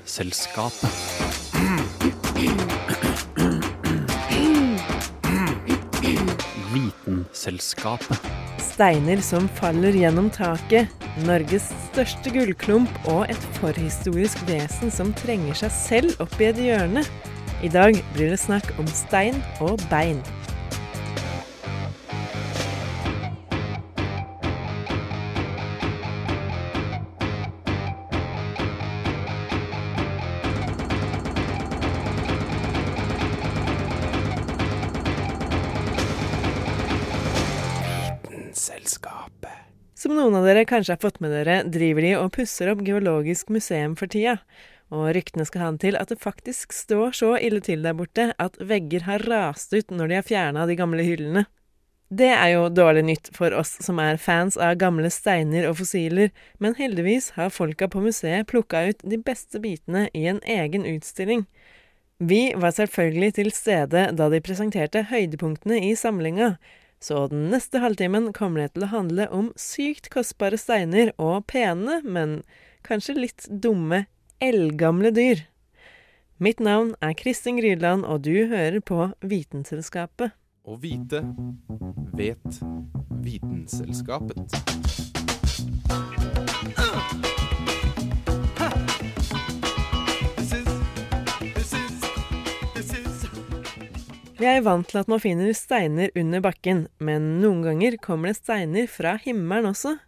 Vitenselskapet. Vitenselskapet. Steiner som faller gjennom taket, Norges største gullklump og et forhistorisk vesen som trenger seg selv opp i et hjørne. I dag blir det snakk om stein og bein. Dere kanskje har fått med dere, driver de og pusser opp Geologisk museum for tida. Og ryktene skal ha det til at det faktisk står så ille til der borte at vegger har rast ut når de har fjerna de gamle hyllene. Det er jo dårlig nytt for oss som er fans av gamle steiner og fossiler, men heldigvis har folka på museet plukka ut de beste bitene i en egen utstilling. Vi var selvfølgelig til stede da de presenterte høydepunktene i samlinga, så den neste halvtimen kommer det til å handle om sykt kostbare steiner og pene, men kanskje litt dumme, eldgamle dyr. Mitt navn er Kristin Grydland, og du hører på Vitenselskapet. Å vite vet Vitenselskapet. Vi er vant til at man finner steiner under bakken, men noen ganger kommer det steiner fra himmelen også.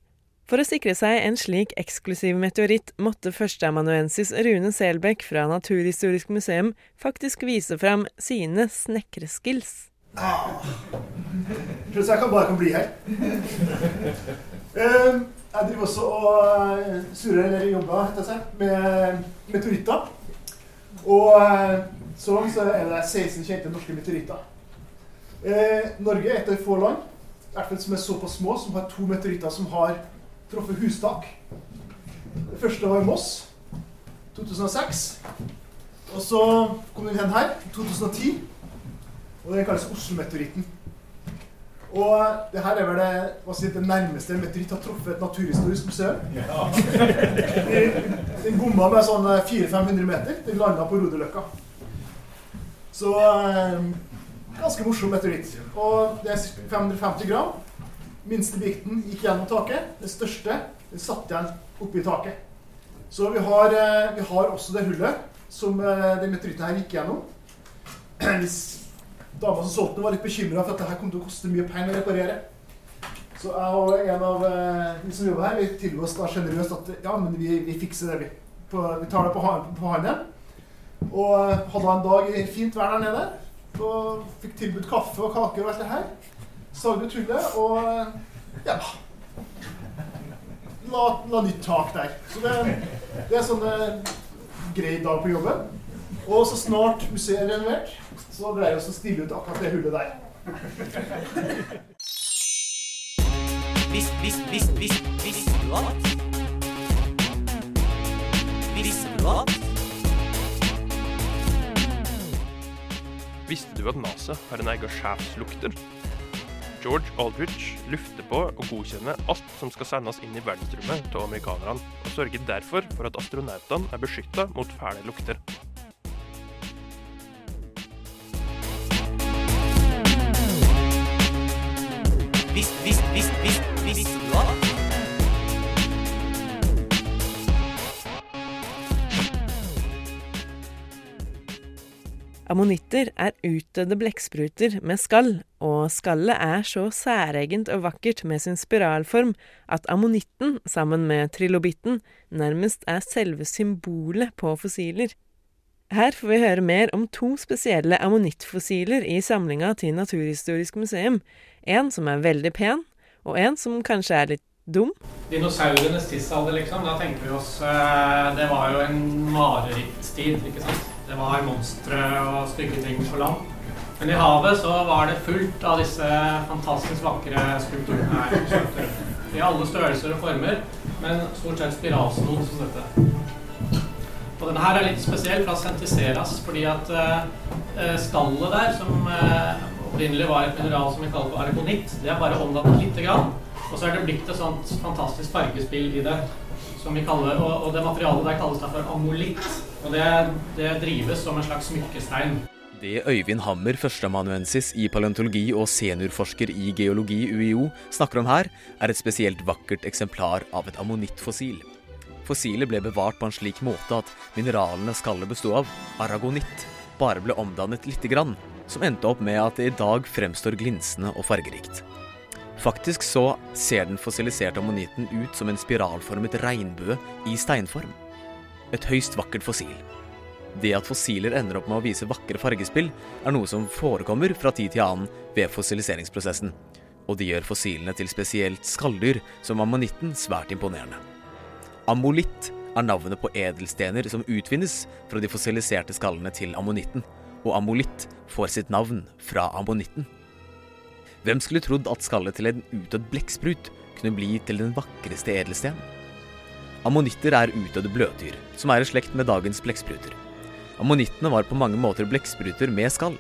For å sikre seg en slik eksklusiv meteoritt måtte førsteamanuensis Rune Selbekk fra Naturhistorisk museum faktisk vise fram sine snekreskills. Ah. Jeg kan bare kan bli her. Eh, jeg driver også og eh, surrer, eller jobber, med meteoritter. Og eh, så er det 16 kjente norske meteoritter. Norge er et av få land i hvert fall som er såpass små, som har to meteoritter som har truffet hustak. Det første var i Moss, 2006. Og så kom den hen her, 2010. Og den kalles Oslo-meteoritten. Og det her er vel det, hva si, det nærmeste meteoritt har truffet et naturhistorisk museum. Ja. den bomma med sånn 400-500 meter. Den landa på Roderløkka. Så eh, ganske morsom meteoritt. Og det er 550 gram. Minste bikten gikk gjennom taket. Det største den satt igjen oppi taket. Så vi har, eh, vi har også det hullet som eh, den meteoritten her gikk gjennom. Hvis dama som solgte den, var litt bekymra for at dette kom til å koste mye penger å reparere. Så jeg og en av de som jobber her, vi tilbød oss da sjenerøst at ja, men vi, vi fikser det, vi. På, vi tar det på, på hånden. Og hadde en dag i fint vær der nede. Og fikk tilbudt kaffe og kaker og alt det her. Sagde ut hullet og ja la, la nytt tak der. Så det, det er sånn grei dag på jobben. Og så snart museet er renovert, så greier vi oss å stille ut akkurat det hullet der. Visst, visst, visst, visst, visste du at? Visste du at? Visste du at NASA har en egen sjefslukter? George Aldrich lufter på og godkjenner alt som skal sendes inn i verdensrommet til amerikanerne, og sørger derfor for at astronautene er beskytta mot fæle lukter. Ammonitter er utdødde blekkspruter med skall, og skallet er så særegent og vakkert med sin spiralform at ammonitten, sammen med trilobitten, nærmest er selve symbolet på fossiler. Her får vi høre mer om to spesielle ammonittfossiler i samlinga til Naturhistorisk museum. En som er veldig pen, og en som kanskje er litt dum. Dinosaurenes tidsalder, liksom. Da tenker vi oss eh, Det var jo en marerittstid, ikke sant. Det var monstre og stygge ting på land. Men i havet så var det fullt av disse fantastisk vakre skulpturene her. I alle størrelser og former, men stort sett spiralsnod som dette. Og denne her er litt spesiell fra Sentiseras, fordi at uh, skallet der, som uh, opprinnelig var et mineral som vi kaller for argonitt, det er bare omdannet lite grann. Og så er det blitt et sånt fantastisk fargespill i det som vi kaller, og, og det materialet der kalles derfor for amolitt. Og det, det drives som en slags smykkestein. Det Øyvind Hammer, førsteamanuensis i paleontologi og seniorforsker i geologi UiO, snakker om her, er et spesielt vakkert eksemplar av et ammonittfossil. Fossilet ble bevart på en slik måte at mineralene skallet bestod av, aragonitt, bare ble omdannet lite grann, som endte opp med at det i dag fremstår glinsende og fargerikt. Faktisk så ser den fossiliserte ammonitten ut som en spiralformet regnbue i steinform. Et høyst vakkert fossil. Det at fossiler ender opp med å vise vakre fargespill, er noe som forekommer fra tid til annen ved fossiliseringsprosessen. Og det gjør fossilene til spesielt skalldyr som ammonitten svært imponerende. Ammolitt er navnet på edelstener som utvinnes fra de fossiliserte skallene til ammonitten, og ammolitt får sitt navn fra ammonitten. Hvem skulle trodd at skallet til en utdødd blekksprut kunne bli til den vakreste edelsten? Ammonitter er utdødde bløtdyr, som er i slekt med dagens blekkspruter. Ammonittene var på mange måter blekkspruter med skall.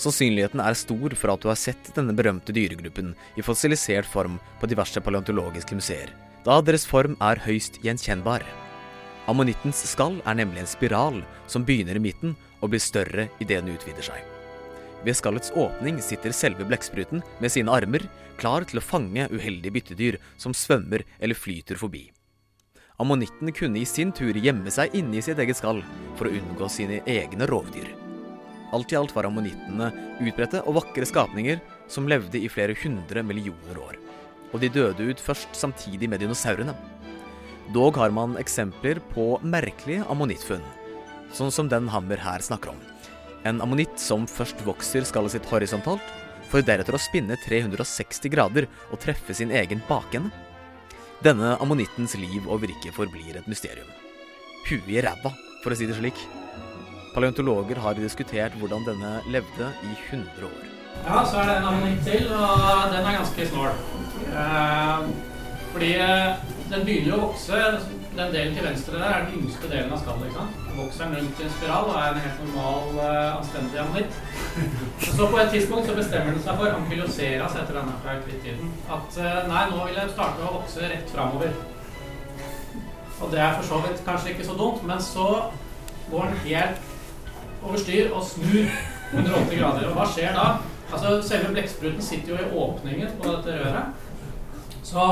Sannsynligheten er stor for at du har sett denne berømte dyregruppen i fossilisert form på diverse paleontologiske museer, da deres form er høyst gjenkjennbar. Ammonittens skall er nemlig en spiral som begynner i midten og blir større idet den utvider seg. Ved skallets åpning sitter selve blekkspruten med sine armer, klar til å fange uheldige byttedyr som svømmer eller flyter forbi. Ammonitten kunne i sin tur gjemme seg inni sitt eget skall for å unngå sine egne rovdyr. Alt i alt var ammonittene utbredte og vakre skapninger som levde i flere hundre millioner år. Og de døde ut først samtidig med dinosaurene. Dog har man eksempler på merkelige ammonittfunn, sånn som den Hammer her snakker om. En ammonitt som først vokser skallet sitt horisontalt, for deretter å spinne 360 grader og treffe sin egen bakende. Denne ammonittens liv og virke forblir et mysterium. Huet i ræva, for å si det slik. Paleontologer har diskutert hvordan denne levde i 100 år. Ja, så er det en ammonitt til, og den er ganske snål. Eh, fordi eh, den begynner jo å vokse. Den delen til venstre der er den yngste delen av skallet. Den vokser rundt i en spiral og er en helt normal, eh, anstendig ammonitt. Så på et tidspunkt så bestemmer den seg for, Ankyloseras etter denne krittiden, at eh, nei, nå vil jeg starte å vokse rett framover. Og det er for så vidt kanskje ikke så dumt, men så går den helt over styr og snur 180 grader. Og hva skjer da? Altså, Selve blekkspruten sitter jo i åpningen på dette røret. Så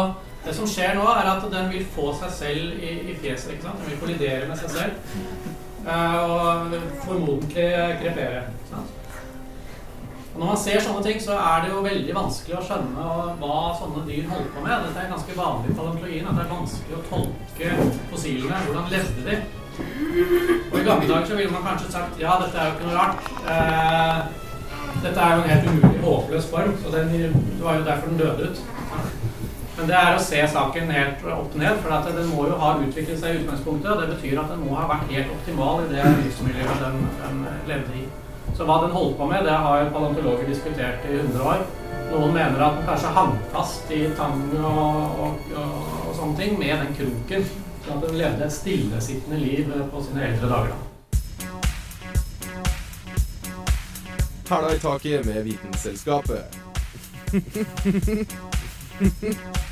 det som skjer nå, er at den vil få seg selv i, i fjeset. ikke sant? Den vil kollidere med seg selv. eh, og formodentlig krepere. Og når man ser sånne ting, så er det jo veldig vanskelig å skjønne hva sånne dyr holder på med. Dette er ganske vanlig i paleontologien, at det er vanskelig å tolke fossilene. Hvordan levde de? Og i gamle dager så ville man kanskje sagt ja, dette er jo ikke noe rart. Eh, dette er jo en helt umulig, håpløs form, så den, det var jo derfor den døde ut. Men det er å se saken helt opp ned, for den må jo ha utviklet seg i utgangspunktet. Og det betyr at den må ha vært helt optimal i det livsmiljøet den, den levde i. Så hva den holdt på med, det har jo paleontologer diskutert i 100 år. Noen mener at den kanskje hang fast i tang og, og, og, og sånne ting med den kroken. Sånn at den levde et stillesittende liv på sine eldre dager. da. Hæla i taket med Vitenselskapet.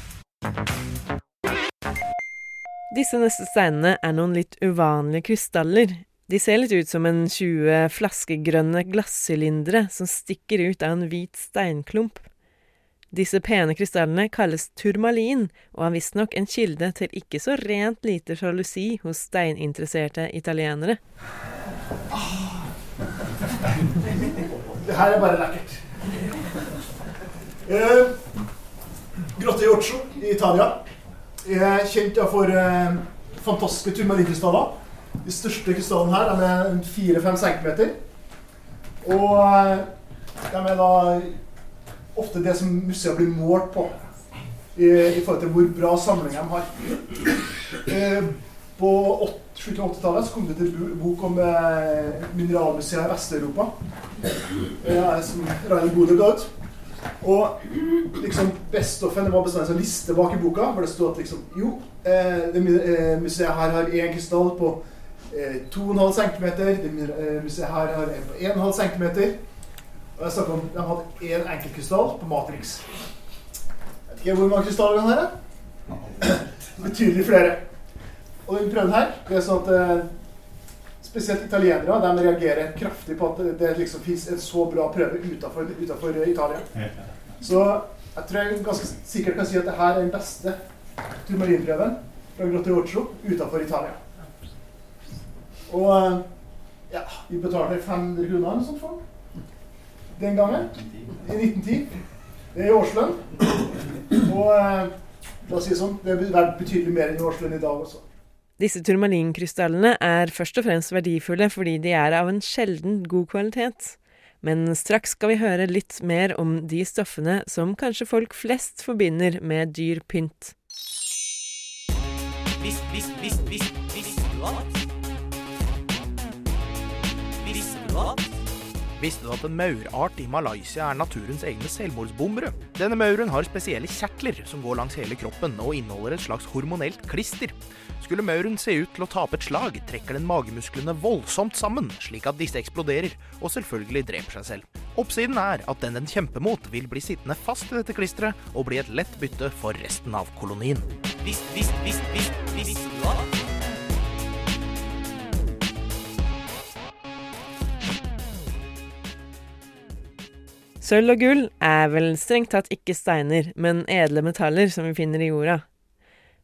Disse neste steinene er noen litt uvanlige krystaller. De ser litt ut som en 20 flaskegrønne glassylindere som stikker ut av en hvit steinklump. Disse pene krystallene kalles turmalin, og er visstnok en kilde til ikke så rent lite sjalusi hos steininteresserte italienere. Det her er bare lekkert. Eh, Grotte Giorgio i Italia er kjent for eh, fantastiske turmalinkrystaller. De største krystallene her de er 4-5 cm. Og eh, de er da ofte det som museet blir målt på i, i forhold til hvor bra samling de har. Eh, på åt- slutten av 80-tallet så kom det til bok om eh, mineralmuseet i Vest-Europa. Eh, som Rainer Gode ga ut. Og liksom bestoffen det var bestandig en sånn liste bak i boka hvor det stod at liksom Jo, eh, det eh, museet her har én krystall på eh, 2,5 cm. Det eh, museet her har en på 1,5 cm. Og jeg snakket om De hadde én enkeltkrystall på Matrix. Jeg vet ikke hvor mange krystaller kan dere? Betydelig flere. Og den prøven her, det er sånn at eh, spesielt italienere de reagerer kraftig på at det, liksom fins en så bra prøve utenfor Italia. Så jeg tror jeg ganske sikkert kan si at det her er den beste turmalinprøven fra Grotteroccio utenfor Italia. Og eh, ja, vi betalte 500 kroner eller sånt for den. Den gangen. I 1910. Det er i årslønn. Og eh, la oss si det sånn, det er verdt betydelig mer enn årslønn i dag også. Disse turmalinkrystallene er først og fremst verdifulle fordi de er av en sjelden god kvalitet. Men straks skal vi høre litt mer om de stoffene som kanskje folk flest forbinder med dyr pynt. Vis, vis, vis, vis, visste du at? Visste du at? Visste du at en maurart i Malaysia er naturens egne selvmordsbombere? Denne mauren har spesielle kjertler som går langs hele kroppen og inneholder et slags hormonelt klister. Skulle mauren se ut til å tape et slag, trekker den magemusklene voldsomt sammen, slik at disse eksploderer, og selvfølgelig dreper seg selv. Oppsiden er at den den kjemper mot, vil bli sittende fast i dette klisteret og bli et lett bytte for resten av kolonien. Visst, visst, visst, visst, visst, du Sølv og gull er vel strengt tatt ikke steiner, men edle metaller som vi finner i jorda.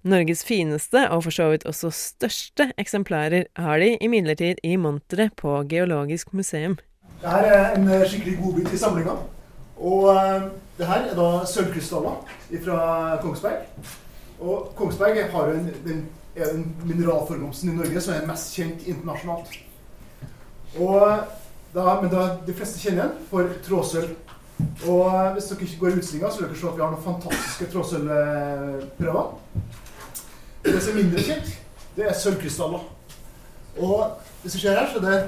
Norges fineste, og for så vidt også største, eksemplarer har de imidlertid i monteret på Geologisk museum. Det her er en eh, skikkelig godbit i samlinga. Og eh, det her er da sølvkrystaller fra Kongsberg. Og Kongsberg har en, den, er den mineralforekomsten i Norge som er mest kjent internasjonalt. Og da, men da, de fleste kjenner den for trådsølv. Og hvis dere ikke går i utstillinga, så vil dere se at vi har noen fantastiske trådsølvprøver. Det som er mindre kjent, det er sølvkrystaller. Og hvis du ser her, så er det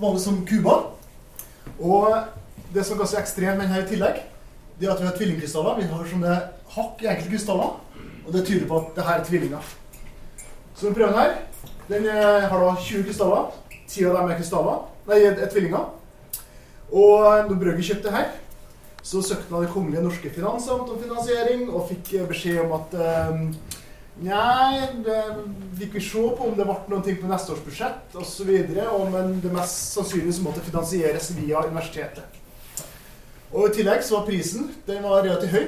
vanlig som kuber. Og det som er ganske ekstremt med denne i tillegg, det er at vi har tvillingkrystaller. Vi har sånne hakk i enkelte krystaller, og det tyder på at det her er tvillinger. Så den prøven her, den har da 20 krystaller. 10 av dem er krystaller, nei, er tvillinger. Og når Brøgger det her, så søkte han Det kongelige norske finansamt om finansiering, og fikk eh, beskjed om at eh, Nei, det vi se på om det ble noe på neste års budsjett osv. Men det mest sannsynlig måtte finansieres via universitetet. Og I tillegg så var prisen den var relativt høy.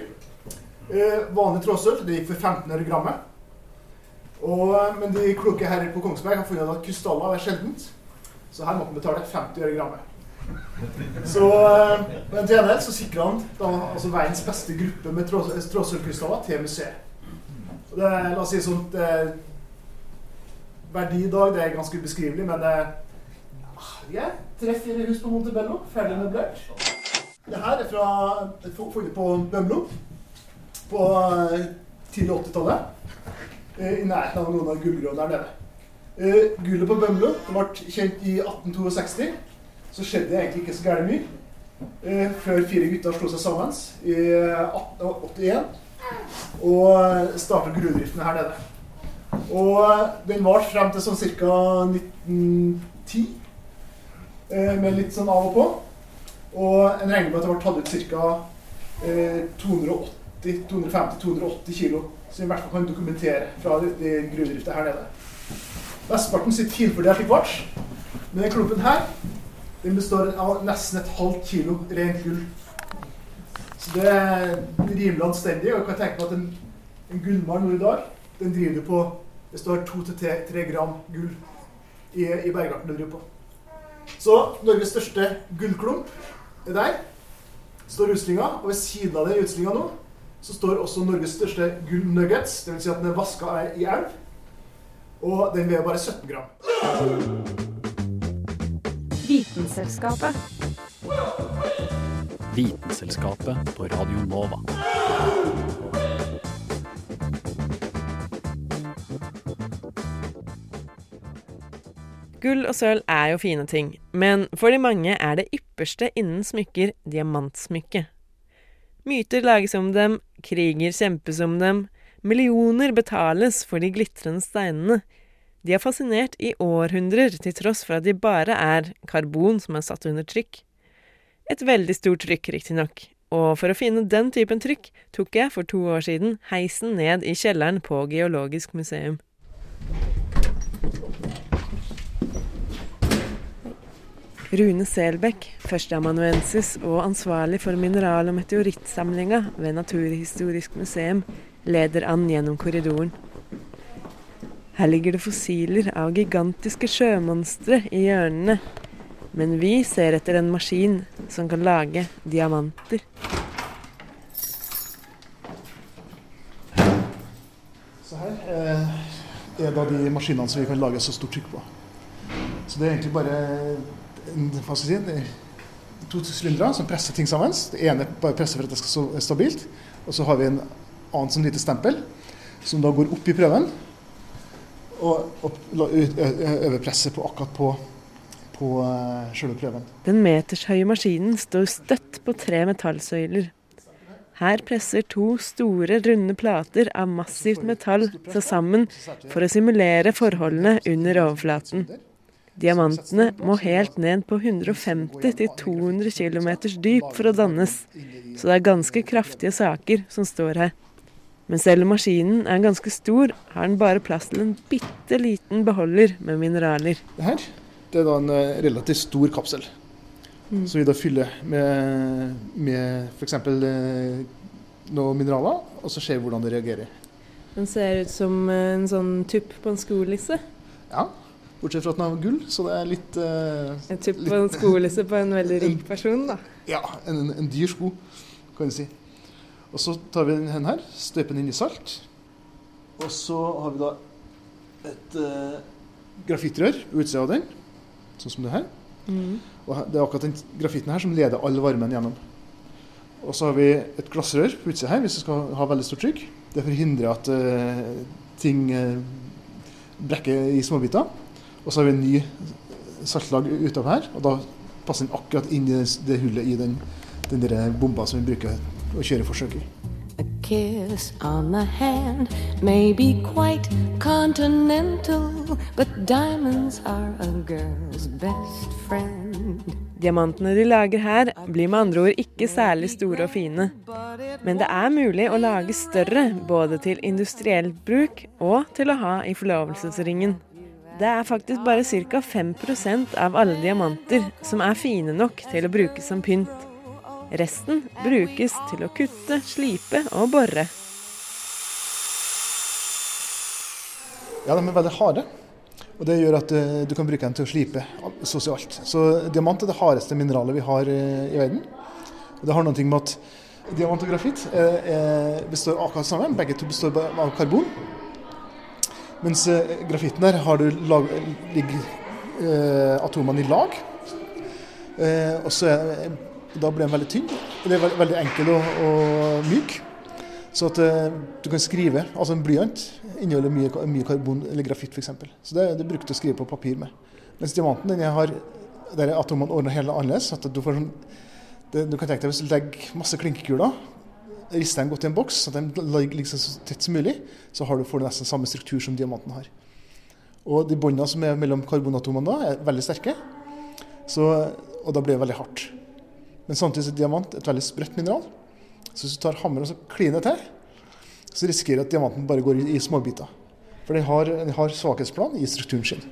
Eh, vanlig trådsølv det gikk for 15 øre grammet. Og, men de kloke herrer på Kongsberg har funnet at krystaller er sjeldent. Så her måtte man betale 50 øre grammet. Så eh, men til gjengjeld så sikra han da, altså verdens beste gruppe med stråsølvkrystaller til museet. Og det, la oss si sånt det, Verdi i dag det er ganske ubeskrivelig, men det ja, tre-fire hus på Montebello, ferdig møblert. Det her er fra funnet på Bømlo på eh, tidlig 80-tallet. I nærheten av noen av gullgråene der nede. Gullet på Bømlo ble kjent i 1862. Så skjedde det egentlig ikke så gærent mye. Eh, før fire gutter slo seg sammen i 1881 og startet gruvedriften her nede. Og den varte frem til sånn ca. 1910, eh, med litt sånn av og på. Og en regner med at det ble tatt ut ca. 250-280 kilo, som vi i hvert fall kan dokumentere fra gruvedrifta her nede. Vestparten sitter finfordelt i kvarts. Men den klumpen her den består av nesten et halvt kilo rent gull. Så det er rimelig anstendig. Og jeg kan tenke meg at en, en gullmann nå i dag, den driver på Det står to til tre gram gull i, i bergarten du driver på. Så Norges største gullklump er der. står utstillinga. Og ved siden av den utstillinga nå, så står også Norges største gullnuggets. Dvs. Si at den er vaska i elv. Og den veier bare 17 gram. Vitenselskapet. Vitenselskapet på Radio Nova. Gull og sølv er jo fine ting, men for de mange er det ypperste innen smykker diamantsmykket. Myter lages om dem, kriger kjempes om dem, millioner betales for de glitrende steinene. De har fascinert i århundrer, til tross for at de bare er karbon som er satt under trykk. Et veldig stort trykk, riktignok, Og for å finne den typen trykk tok jeg for to år siden heisen ned i kjelleren på Geologisk museum. Rune Selbekk, førsteamanuensis og ansvarlig for mineral- og meteorittsamlinga ved Naturhistorisk museum, leder an gjennom korridoren. Her ligger det fossiler av gigantiske sjømonstre i hjørnene, men vi ser etter en maskin som kan lage diamanter. Så her eh, er da de maskinene som vi kan lage så stort trykk på. Så det er egentlig bare en, hva skal to sylindere som presser ting sammen. Det ene bare presser for at det skal stå stabilt. Og så har vi en annen som lite stempel, som da går opp i prøven. Og, og la- ø- ø- øver presset på akkurat på, på eh, selve prøven. Den metershøye maskinen står støtt på tre metallsøyler. Her presser to store, runde plater av massivt metall seg sammen for å simulere forholdene under overflaten. Diamantene må helt ned på 150-200 km dyp for å dannes, så det er ganske kraftige saker som står her. Men selv om maskinen er ganske stor, har den bare plass til en bitte liten beholder med mineraler. Det her det er da en eh, relativt stor kapsel. Mm. Som vi da fyller med, med f.eks. Eh, noen mineraler, og så ser vi hvordan det reagerer. Den ser ut som en sånn tupp på en skolisse. Ja, Bortsett fra at den har gull, så det er litt uh, En tupp på en skolisse på en veldig rik person, da. Ja, en, en, en dyr sko, kan du si. Og så tar vi den her, støper den inn i salt. Og så har vi da et eh, grafittrør på utsida av den, sånn som det her. Mm. Og det er akkurat den grafitten her som leder all varmen gjennom. Og så har vi et glassrør på utsida her hvis vi skal ha veldig stort trykk. Det er for å hindre at eh, ting eh, brekker i småbiter. Og så har vi en ny saltlag utover her, og da passer den akkurat inn i det, hullet i den, den der bomba som vi bruker å kjøre forsøk i. A kiss on the hand may be quite continental, but diamonds are a girl's best friend. Diamantene de lager her, blir med andre ord ikke særlig store og fine. Men det er mulig å lage større, både til industriell bruk og til å ha i forlovelsesringen. Det er faktisk bare ca. 5 av alle diamanter som er fine nok til å brukes som pynt. Resten brukes til å kutte, slipe og bore. Ja, de er veldig harde. Og det gjør at eh, du kan bruke dem til å slipe sosialt. Så diamant er det hardeste mineralet vi har eh, i verden. Og det har noe med at diamant og grafitt eh, består akkurat sammen. Begge to består av karbon. Mens grafitten der har du lag, ligger atomene i lag. Og så er, da blir den veldig tynn. Og det er veldig, veldig enkel og, og myk. Så at eh, du kan skrive, altså en blyant inneholder mye, mye karbon eller grafitt f.eks. Så det, det bruker du å skrive på papir med. Mens diamanten den jeg har, der er atomene ordna helt annerledes. at Du, får sånn, det, du kan tenke deg hvis du legger masse klinkekuler, rister dem godt i en boks, så de ligger liksom så tett som mulig, så har du, får du nesten samme struktur som diamanten har. Og de båndene som er mellom karbonatomene da, er veldig sterke, så, og da blir det veldig hardt. Men samtidig er diamant et veldig sprøtt mineral. Så hvis du tar hammeren og så kliner til, så risikerer du at diamanten bare går i, i småbiter. For den har, den har svakhetsplan i strukturen sin.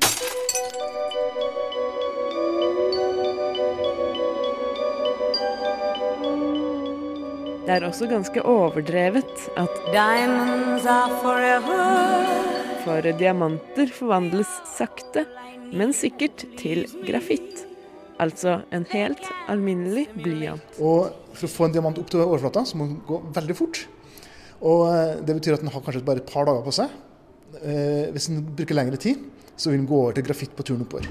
Det er også ganske overdrevet at Diamonds are forever. for diamanter forvandles sakte, men sikkert til grafitt. Altså en helt alminnelig blyant. Og for å få en diamant opp til overflata, så må den gå veldig fort. Og eh, det betyr at den har kanskje bare et par dager på seg. Eh, hvis den bruker lengre tid, så vil den gå over til grafitt på turen oppover.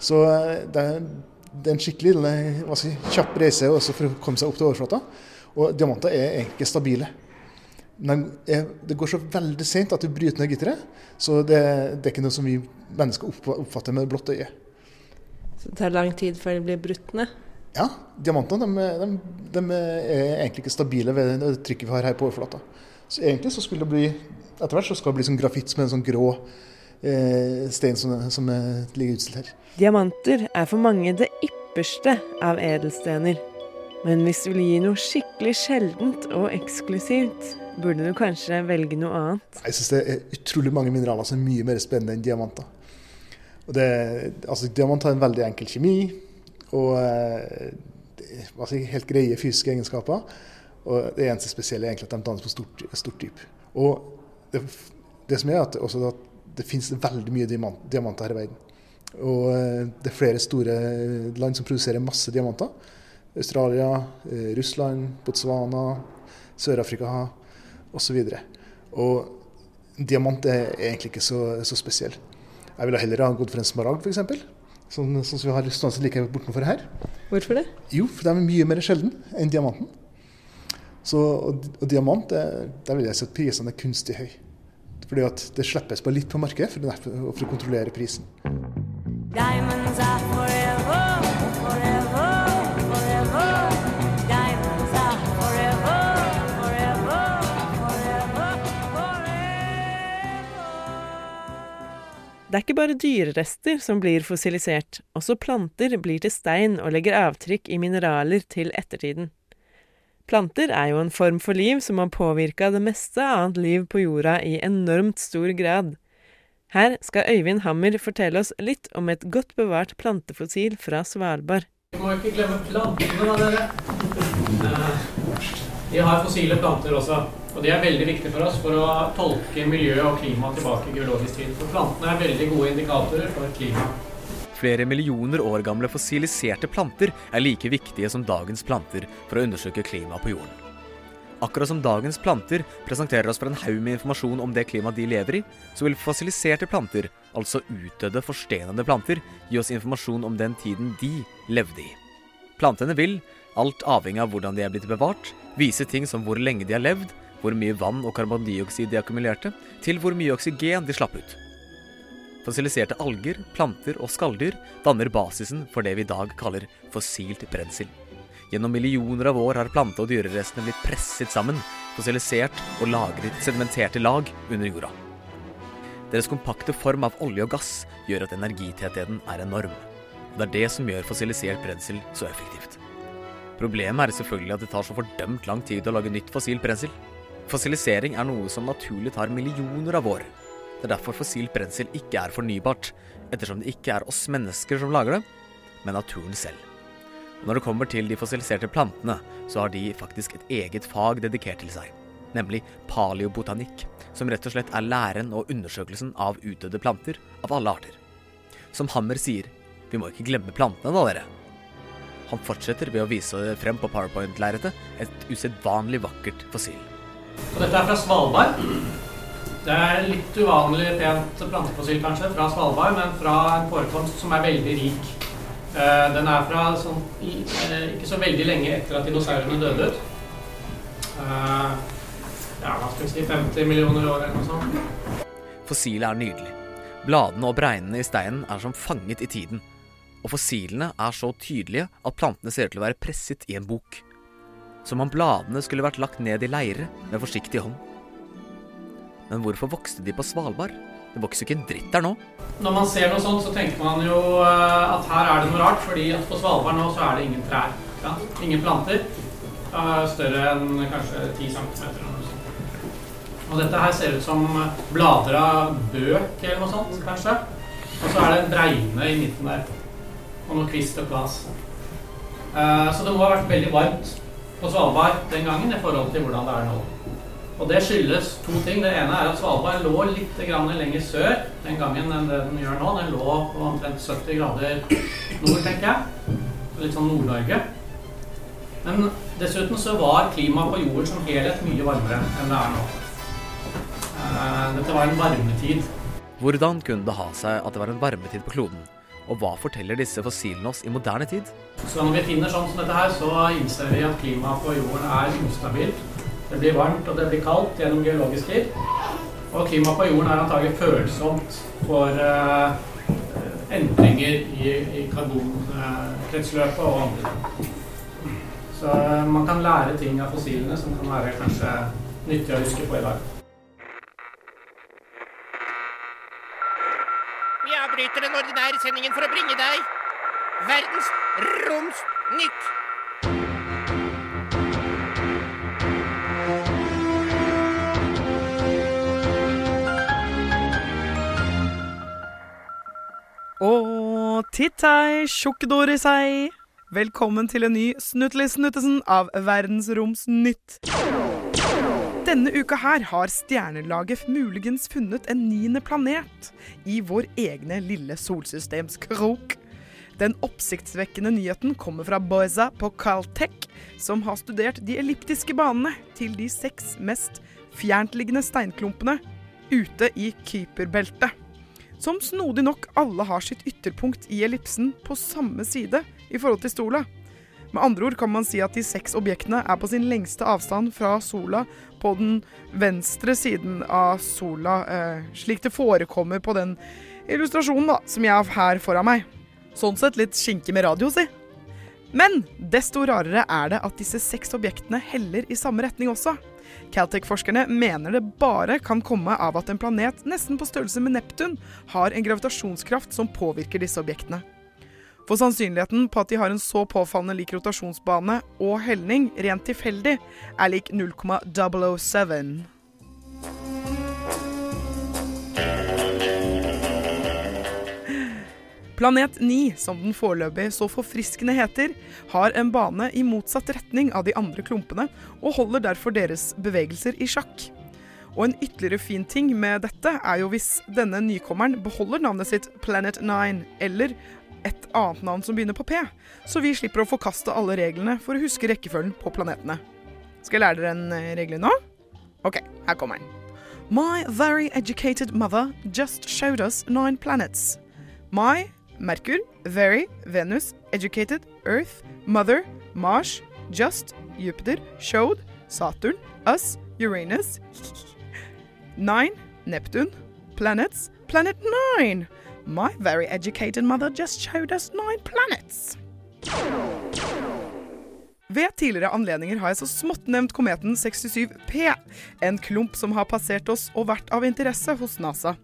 Så eh, det er, det er en skikkelig si, kjapp reise også for å komme seg opp til overflata. Og diamanter er egentlig stabile. Men det går så veldig sent at du bryter ned gitteret, så det, det er ikke noe som vi mennesker oppfatter med blått øye. Så det tar lang tid før de blir brutt ned. Ja, diamantene de, de, de er egentlig ikke stabile ved det trykket vi har her på overflata. Så egentlig så skulle det bli etter hvert så skal det bli sånn grafitt som en sånn grå eh, stein som, som eh, ligger utstilt her. Diamanter er for mange det ypperste av edelstener. Men hvis du vil gi noe skikkelig sjeldent og eksklusivt, burde du kanskje velge noe annet. Jeg syns det er utrolig mange mineraler som er mye mer spennende enn diamanter. Og det, altså, diamant har en veldig enkel kjemi og eh, altså, helt greie fysiske egenskaper. Og det eneste spesielle er egentlig at de dannes på stort, stort dyp. Og det, det som er at, også at det finnes veldig mye diamant, diamanter her i verden. Og eh, det er flere store land som produserer masse diamanter. Australia, eh, Russland, Botswana, Sør-Afrika osv. Og, og diamant er egentlig ikke så, så spesiell. Jeg ville heller ha gått for en smaragd f.eks. Sånn, sånn som vi har stående like bortenfor her. Hvorfor det? Jo, for de er mye mer sjelden enn diamanten. Så, og, og diamant, det- der vil jeg si at prisene er kunstig høy. Fordi at det slippes bare litt på markedet for, for å kontrollere prisen. Diamonds are Det er ikke bare dyrerester som blir fossilisert, også planter blir til stein og legger avtrykk i mineraler til ettertiden. Planter er jo en form for liv som har påvirka det meste annet liv på jorda i enormt stor grad. Her skal Øyvind Hammer fortelle oss litt om et godt bevart plantefossil fra Svalbard. Vi må ikke glemme plantene, da, dere. De har fossile planter også, og de er veldig viktige for oss for å tolke miljø og klima tilbake i geologisk tid. For plantene er veldig gode indikatorer for klima. Flere millioner år gamle fossiliserte planter er like viktige som dagens planter for å undersøke klimaet på jorden. Akkurat som dagens planter presenterer oss for en haug med informasjon om det klimaet de lever i, så vil fossiliserte planter, altså utdødde, forstenede planter, gi oss informasjon om den tiden de levde i. Plantene vil, alt avhengig av hvordan de er blitt bevart, vise ting som hvor lenge de har levd, hvor mye vann og karbondioksid de akkumulerte, til hvor mye oksygen de slapp ut. Fossiliserte alger, planter og skalldyr danner basisen for det vi i dag kaller fossilt brensel. Gjennom millioner av år har plante- og dyrerestene blitt presset sammen, fossilisert og lagret sedimenterte lag under jorda. Deres kompakte form av olje og gass gjør at energitettheten er enorm. Det er det som gjør fossilisert brensel så effektivt. Problemet er selvfølgelig at det tar så fordømt lang tid å lage nytt fossilt brensel. Fossilisering er noe som naturlig tar millioner av år. Det er derfor fossilt brensel ikke er fornybart, ettersom det ikke er oss mennesker som lager det, men naturen selv. Og når det kommer til de fossiliserte plantene, så har de faktisk et eget fag dedikert til seg, nemlig paleobotanikk, som rett og slett er læren og undersøkelsen av utdødde planter av alle arter. Som Hammer sier, vi må ikke glemme plantene da, dere. Han fortsetter ved å vise frem på powerpoint-lerretet et usedvanlig vakkert fossil. Og dette er fra Svalbard. Det er litt uvanlig pent plantefossil kanskje fra Svalbard, men fra en forekomst som er veldig rik. Eh, Den er fra sånn, eh, ikke så veldig lenge etter at dinosaurene døde ut. Eh, Ja, hva skal vi si 50 millioner år eller noe sånt. Fossilet er nydelig. Bladene og bregnene i steinen er som fanget i tiden. Og fossilene er så tydelige at plantene ser ut til å være presset i en bok. Som om bladene skulle vært lagt ned i leire med forsiktig hånd. Men hvorfor vokste de på Svalbard? Det vokser ikke en dritt der nå. Når man ser noe sånt, så tenker man jo eh, at her er det noe rart, fordi at på Svalbard nå så er det ingen trær. Ja? Ingen planter. Større enn kanskje 10 cm. Og dette her ser ut som blader av bøk eller noe sånt, kanskje. Og så er det en bregne i midten der. Og noe kvist og klas. Eh, Så det må ha vært veldig varmt på Svalbard den gangen i forhold til hvordan det er nå. Og det skyldes to ting. Det ene er at Svalbard lå litt lenger sør den gangen enn det den gjør nå. Den lå på omtrent 70 grader nord, tenker jeg. Litt sånn Nord-Norge. Men dessuten så var klimaet på jorden som helhet mye varmere enn det er nå. Eh, Dette var en varmetid. Hvordan kunne det ha seg at det var en varmetid på kloden? Og hva forteller disse fossilene oss i moderne tid? Så når vi finner sånn som dette her, så innser vi at klimaet på jorden er ustabilt. Det blir varmt og det blir kaldt gjennom geologisk tid. Og klimaet på jorden er antagelig følsomt for uh, endringer i, i karbonkretsløpet og andre. Så uh, man kan lære ting av fossilene som kan være kanskje nyttig å huske på i dag. bryter den ordinære sendingen for å bringe deg Verdens Romsnytt. Å, tittei, tjukkdor i seg. Velkommen til en ny Snutli Snuttesen av Verdensromsnytt. Denne uka her har stjernelaget muligens funnet en niende planet i vår egne lille solsystemskrok. Den oppsiktsvekkende nyheten kommer fra Boisa på Caltech, som har studert de elliptiske banene til de seks mest fjerntliggende steinklumpene ute i Kyperbeltet. Som snodig nok alle har sitt ytterpunkt i ellipsen på samme side i forhold til sola. Med andre ord kan man si at de seks objektene er på sin lengste avstand fra sola på den venstre siden av sola, eh, slik det forekommer på den illustrasjonen da, som jeg har her foran meg. Sånn sett litt skinke med radio, si. Men desto rarere er det at disse seks objektene heller i samme retning også. Caltech-forskerne mener det bare kan komme av at en planet nesten på størrelse med Neptun har en gravitasjonskraft som påvirker disse objektene. For sannsynligheten på at de har en så påfallende lik rotasjonsbane og helning rent tilfeldig, er lik 0,007. Planet 9, som den foreløpig så forfriskende heter, har en bane i motsatt retning av de andre klumpene, og holder derfor deres bevegelser i sjakk. Og en ytterligere fin ting med dette er jo hvis denne nykommeren beholder navnet sitt Planet 9, eller et annet navn som begynner på P, så vi slipper å forkaste alle reglene for å huske rekkefølgen på planetene. Skal jeg lære dere en eh, regel nå? OK, her kommer den. My very educated mother just showed us nine planets. My Merkur, very, Venus, educated, Earth, mother, Mars, just, Jupiter, showed, Saturn, us, Uranus, nine, Neptune, planets, planet nine. My very educated mother just showed us nine planets. Ved tidligere anledninger har jeg så smått nevnt kometen 67P, en klump som har passert oss og vært av interesse hos NASA.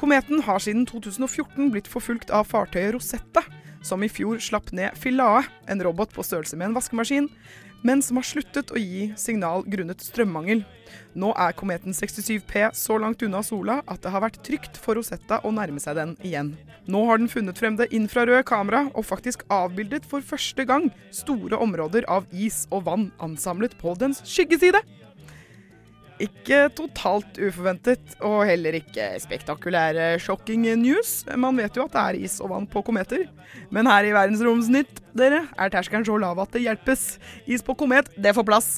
Kometen har siden 2014 blitt forfulgt av fartøyet Rosetta, som i fjor slapp ned Filae, en robot på størrelse med en vaskemaskin, men som har sluttet å gi signal grunnet strømmangel. Nå er kometen 67P så langt unna sola at det har vært trygt for Rosetta å nærme seg den igjen. Nå har den funnet frem det infrarøde kameraet og faktisk avbildet for første gang store områder av is og vann ansamlet på dens skyggeside. Ikke totalt uforventet, og heller ikke spektakulære shocking news. Man vet jo at det er is og vann på kometer. Men her i Verdensromsnytt, dere, er terskelen så lav at det hjelpes. Is på komet, det får plass.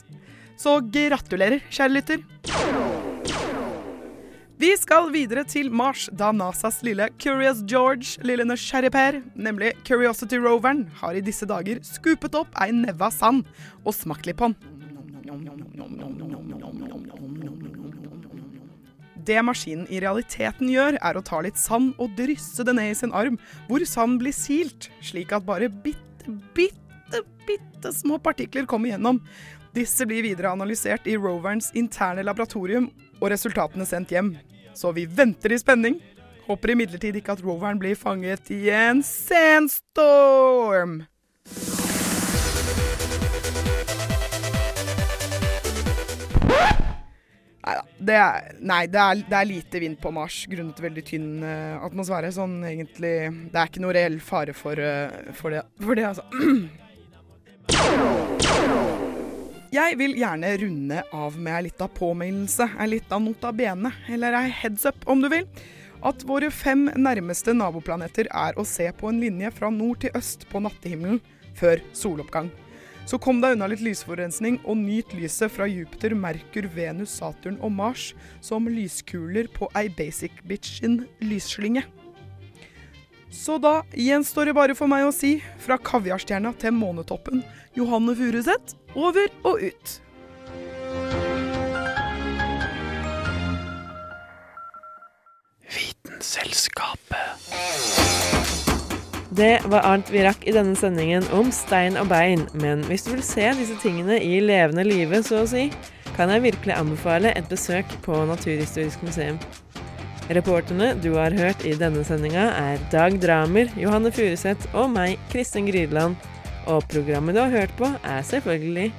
Så gratulerer, kjære lytter. Vi skal videre til Mars, da NASAs lille Curious George, lille nysgjerrigper, nemlig Curiosity Roveren, har i disse dager skupet opp ei neve sand og smakt litt på den. Det maskinen i realiteten gjør, er å ta litt sand og drysse det ned i sin arm, hvor sand blir silt, slik at bare bitte, bitte, bitte små partikler kommer gjennom. Disse blir videre analysert i roverens interne laboratorium, og resultatene sendt hjem. Så vi venter i spenning. Håper imidlertid ikke at roveren blir fanget i en sandstorm. Neida, det er, nei, er, det er lite vind på Mars grunnet veldig tynn uh, atmosfære. Sånn egentlig Det er ikke noe reell fare for, uh, for, det, for det, altså. Jeg vil gjerne runde av med ei lita påminnelse, ei lita nota bene, eller ei heads up om du vil. At våre fem nærmeste naboplaneter er å se på en linje fra nord til øst på nattehimmelen før soloppgang. Så kom deg unna litt lysforurensning, og nyt lyset fra Jupiter, Merkur, Venus, Saturn og Mars som lyskuler på ei basic bitch sin lysslinge. Så da gjenstår det bare for meg å si, fra kaviarstjerna til månetoppen, Johanne Furuseth, over og ut. Vitenselskapet. Det var alt vi rakk i denne sendingen om stein og bein, men hvis du vil se disse tingene i levende live, så å si, kan jeg virkelig anbefale et besøk på Naturhistorisk museum. Reporterne du har hørt i denne sendinga, er Dag Dramer, Johanne Furuseth og meg, Kristin Grydland. Og programmet du har hørt på, er selvfølgelig